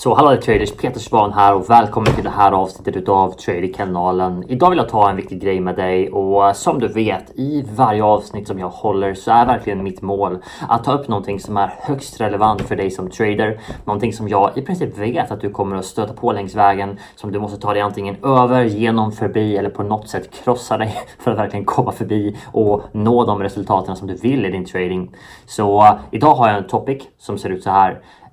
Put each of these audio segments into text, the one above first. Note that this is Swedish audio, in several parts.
Så hallå traders, Peter Svan här och välkommen till det här avsnittet utav Trader-kanalen. Idag vill jag ta en viktig grej med dig och eh, som du vet i varje avsnitt som jag håller så är verkligen mitt mål att ta upp någonting som är högst relevant för dig som trader. Någonting som jag i princip vet att du kommer att stöta på längs vägen som du måste ta dig antingen över, genom, förbi eller på något sätt krossa dig för att verkligen komma förbi och nå de resultaten som du vill i din trading. Så eh, idag har jag en topic som ser ut så här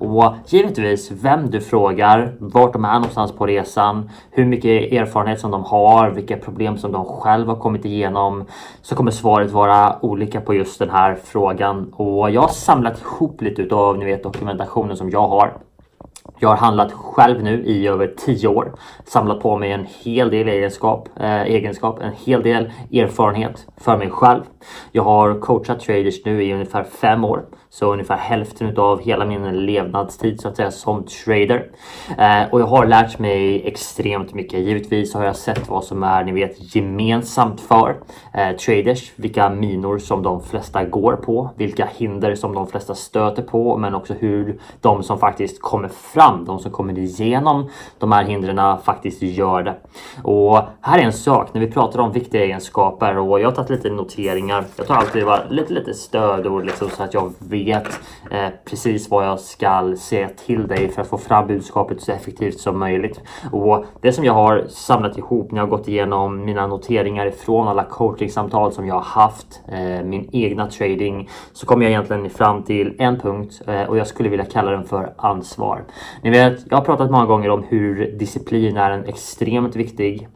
Och givetvis vem du frågar, vart de är någonstans på resan, hur mycket erfarenhet som de har, vilka problem som de själva har kommit igenom. Så kommer svaret vara olika på just den här frågan. Och jag har samlat ihop lite utav ni vet, dokumentationen som jag har. Jag har handlat själv nu i över 10 år. Samlat på mig en hel del egenskap, eh, egenskap, en hel del erfarenhet för mig själv. Jag har coachat traders nu i ungefär 5 år. Så ungefär hälften av hela min levnadstid så att säga som trader. Eh, och jag har lärt mig extremt mycket. Givetvis har jag sett vad som är ni vet gemensamt för eh, traders. Vilka minor som de flesta går på. Vilka hinder som de flesta stöter på. Men också hur de som faktiskt kommer fram, de som kommer igenom de här hindren faktiskt gör det. Och här är en sak när vi pratar om viktiga egenskaper och jag har tagit lite noteringar. Jag tar alltid lite, lite stödord liksom så att jag vet eh, precis vad jag ska säga till dig för att få fram budskapet så effektivt som möjligt. Och det som jag har samlat ihop när jag gått igenom mina noteringar ifrån alla coachingsamtal som jag har haft, eh, min egna trading, så kommer jag egentligen fram till en punkt eh, och jag skulle vilja kalla den för ansvar. Ni vet, jag har pratat många gånger om hur disciplin är en extremt viktig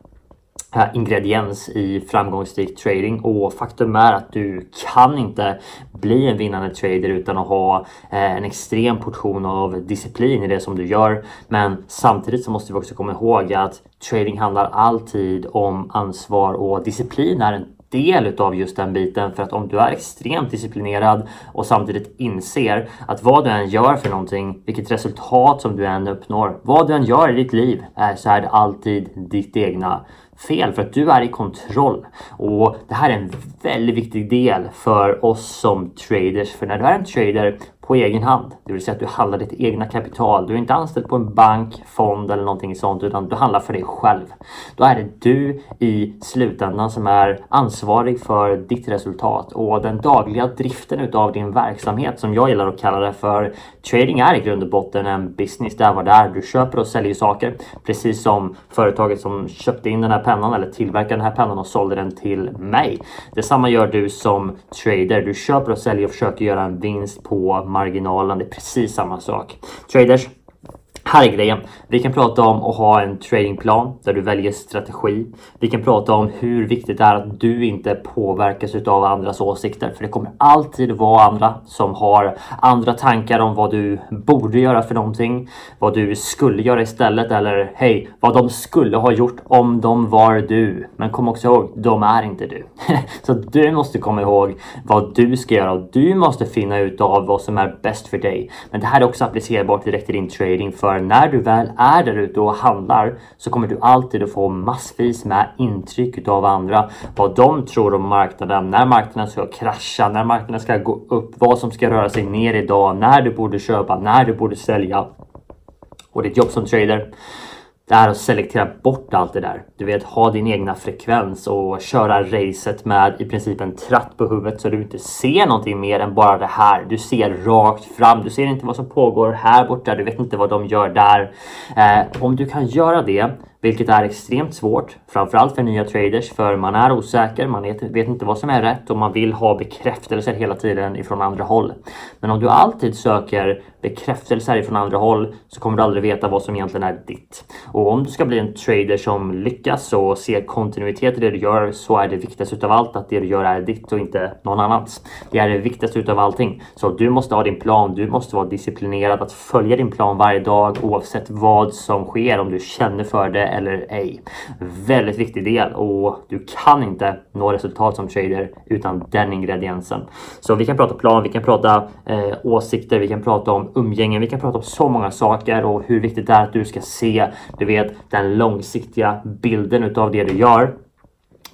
eh, ingrediens i framgångsrik trading och faktum är att du kan inte bli en vinnande trader utan att ha eh, en extrem portion av disciplin i det som du gör. Men samtidigt så måste vi också komma ihåg att trading handlar alltid om ansvar och disciplin är en del utav just den biten för att om du är extremt disciplinerad och samtidigt inser att vad du än gör för någonting, vilket resultat som du än uppnår, vad du än gör i ditt liv så är det alltid ditt egna fel för att du är i kontroll. Och det här är en väldigt viktig del för oss som traders. För när du är en trader på egen hand. Det vill säga att du handlar ditt egna kapital. Du är inte anställd på en bank, fond eller någonting sånt utan du handlar för dig själv. Då är det du i slutändan som är ansvarig för ditt resultat och den dagliga driften utav din verksamhet som jag gillar att kalla det för. Trading är i grund och botten en business där vad det är. Du köper och säljer saker precis som företaget som köpte in den här pennan eller tillverkade den här pennan och sålde den till mig. Detsamma gör du som trader. Du köper och säljer och försöker göra en vinst på marginalen. Det är precis samma sak. Traders, här är grejen. Vi kan prata om att ha en tradingplan där du väljer strategi. Vi kan prata om hur viktigt det är att du inte påverkas av andras åsikter. För det kommer alltid vara andra som har andra tankar om vad du borde göra för någonting. Vad du skulle göra istället eller hej, vad de skulle ha gjort om de var du. Men kom också ihåg, de är inte du. Så du måste komma ihåg vad du ska göra och du måste finna ut av vad som är bäst för dig. Men det här är också applicerbart direkt i din trading för när du väl är där ute och handlar så kommer du alltid att få massvis med intryck utav andra. Vad de tror om marknaden, när marknaden ska krascha, när marknaden ska gå upp, vad som ska röra sig ner idag, när du borde köpa, när du borde sälja. Och ditt jobb som trader det är att selektera bort allt det där. Du vet, ha din egna frekvens och köra racet med i princip en tratt på huvudet så du inte ser någonting mer än bara det här. Du ser rakt fram. Du ser inte vad som pågår här borta. Du vet inte vad de gör där. Eh, om du kan göra det vilket är extremt svårt, framförallt för nya traders, för man är osäker, man vet inte vad som är rätt och man vill ha bekräftelser hela tiden ifrån andra håll. Men om du alltid söker bekräftelser ifrån andra håll så kommer du aldrig veta vad som egentligen är ditt. Och om du ska bli en trader som lyckas och ser kontinuitet i det du gör så är det viktigaste utav allt att det du gör är ditt och inte någon annans. Det är det viktigaste utav allting. Så du måste ha din plan, du måste vara disciplinerad att följa din plan varje dag oavsett vad som sker, om du känner för det eller ej. Väldigt viktig del och du kan inte nå resultat som trader utan den ingrediensen. Så vi kan prata plan, vi kan prata eh, åsikter, vi kan prata om umgänge, vi kan prata om så många saker och hur viktigt det är att du ska se, du vet, den långsiktiga bilden utav det du gör.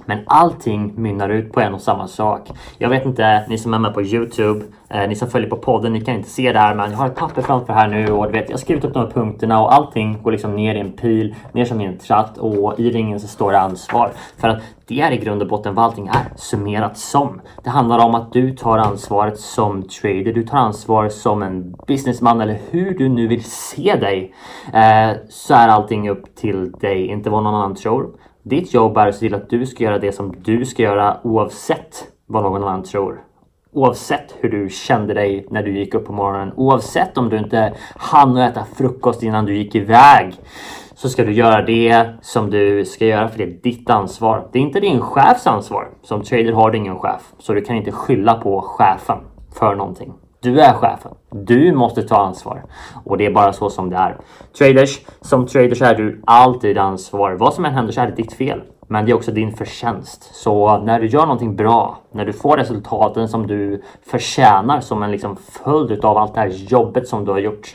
Men allting mynnar ut på en och samma sak. Jag vet inte, ni som är med på Youtube, eh, ni som följer på podden, ni kan inte se det här men jag har ett papper framför här nu och du vet, jag har skrivit upp de här punkterna och allting går liksom ner i en pil, ner som i en tratt och i ringen så står det ansvar. För att det är i grund och botten vad allting är summerat som. Det handlar om att du tar ansvaret som trader, du tar ansvar som en businessman eller hur du nu vill se dig. Eh, så är allting upp till dig, inte vad någon annan tror. Ditt jobb är att se till att du ska göra det som du ska göra oavsett vad någon annan tror. Oavsett hur du kände dig när du gick upp på morgonen. Oavsett om du inte hann äta frukost innan du gick iväg. Så ska du göra det som du ska göra för det är ditt ansvar. Det är inte din chefs ansvar. Som trader har du ingen chef. Så du kan inte skylla på chefen för någonting. Du är chefen. Du måste ta ansvar. Och det är bara så som det är. Traders, som traders är du alltid ansvar. Vad som än händer så är det ditt fel. Men det är också din förtjänst. Så när du gör någonting bra, när du får resultaten som du förtjänar som en liksom följd av allt det här jobbet som du har gjort,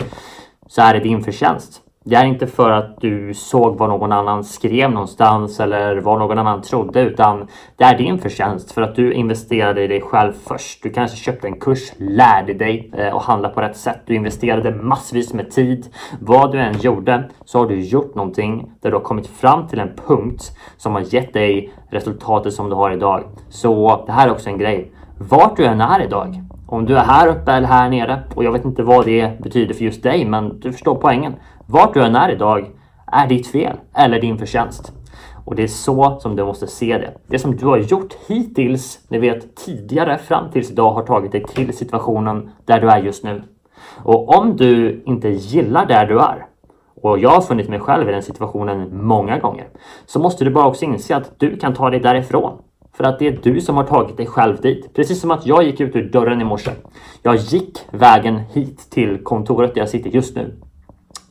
så är det din förtjänst. Det är inte för att du såg vad någon annan skrev någonstans eller vad någon annan trodde utan det är din förtjänst för att du investerade i dig själv först. Du kanske köpte en kurs, lärde dig och att handla på rätt sätt. Du investerade massvis med tid. Vad du än gjorde så har du gjort någonting där du har kommit fram till en punkt som har gett dig resultatet som du har idag. Så det här är också en grej. Vart du än är idag om du är här uppe eller här nere och jag vet inte vad det betyder för just dig men du förstår poängen. Vart du än är idag är ditt fel eller din förtjänst. Och det är så som du måste se det. Det som du har gjort hittills, ni vet tidigare fram tills idag har tagit dig till situationen där du är just nu. Och om du inte gillar där du är och jag har funnit mig själv i den situationen många gånger så måste du bara också inse att du kan ta dig därifrån. För att det är du som har tagit dig själv dit. Precis som att jag gick ut ur dörren i morse. Jag gick vägen hit till kontoret där jag sitter just nu.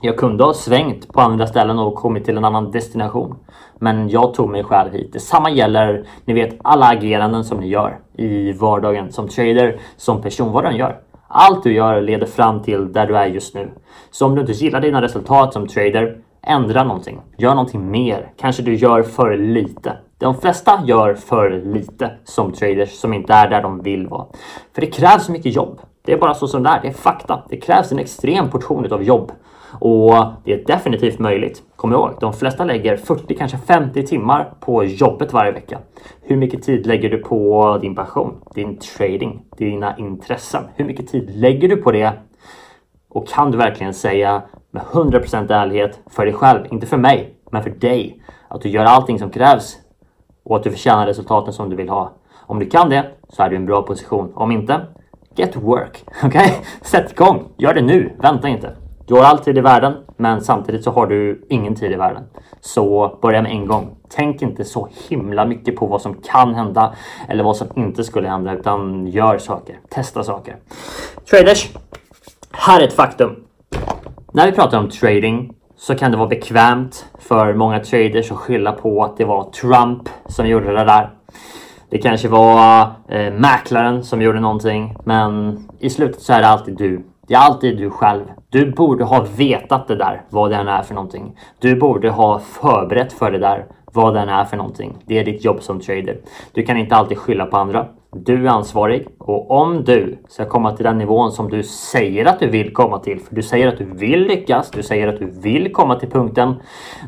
Jag kunde ha svängt på andra ställen och kommit till en annan destination. Men jag tog mig själv hit. Detsamma gäller, ni vet, alla ageranden som ni gör i vardagen som trader, som person, vad du än gör. Allt du gör leder fram till där du är just nu. Så om du inte gillar dina resultat som trader, ändra någonting. Gör någonting mer. Kanske du gör för lite. De flesta gör för lite som traders som inte är där de vill vara. För det krävs mycket jobb. Det är bara så som det är. Det är fakta. Det krävs en extrem portion av jobb. Och det är definitivt möjligt. Kom ihåg, de flesta lägger 40, kanske 50 timmar på jobbet varje vecka. Hur mycket tid lägger du på din passion, din trading, dina intressen? Hur mycket tid lägger du på det? Och kan du verkligen säga med 100% ärlighet för dig själv, inte för mig, men för dig, att du gör allting som krävs och att du förtjänar resultaten som du vill ha. Om du kan det så är du i en bra position. Om inte, get work. Okej? Okay? Sätt igång. Gör det nu. Vänta inte. Du har all tid i världen, men samtidigt så har du ingen tid i världen. Så börja med en gång. Tänk inte så himla mycket på vad som kan hända eller vad som inte skulle hända, utan gör saker. Testa saker. Traders, här är ett faktum. När vi pratar om trading så kan det vara bekvämt för många traders att skylla på att det var Trump som gjorde det där. Det kanske var eh, mäklaren som gjorde någonting, men i slutet så är det alltid du. Det är alltid du själv. Du borde ha vetat det där, vad det än är för någonting. Du borde ha förberett för det där, vad det än är för någonting. Det är ditt jobb som trader. Du kan inte alltid skylla på andra. Du är ansvarig och om du ska komma till den nivån som du säger att du vill komma till, för du säger att du vill lyckas, du säger att du vill komma till punkten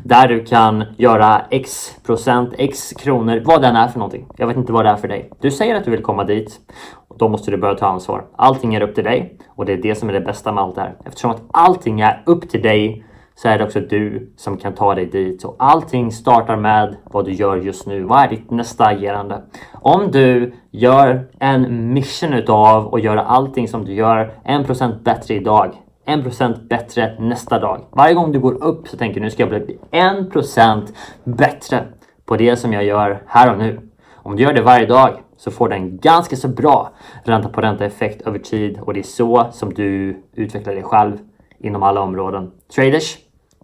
där du kan göra x procent, x kronor, vad den är för någonting. Jag vet inte vad det är för dig. Du säger att du vill komma dit och då måste du börja ta ansvar. Allting är upp till dig och det är det som är det bästa med allt det här. Eftersom att allting är upp till dig så är det också du som kan ta dig dit. Och allting startar med vad du gör just nu. Vad är ditt nästa agerande? Om du gör en mission utav och gör allting som du gör 1% bättre idag. 1% bättre nästa dag. Varje gång du går upp så tänker du nu ska jag bli 1% bättre på det som jag gör här och nu. Om du gör det varje dag så får du en ganska så bra ränta på ränta effekt över tid och det är så som du utvecklar dig själv inom alla områden. Traders,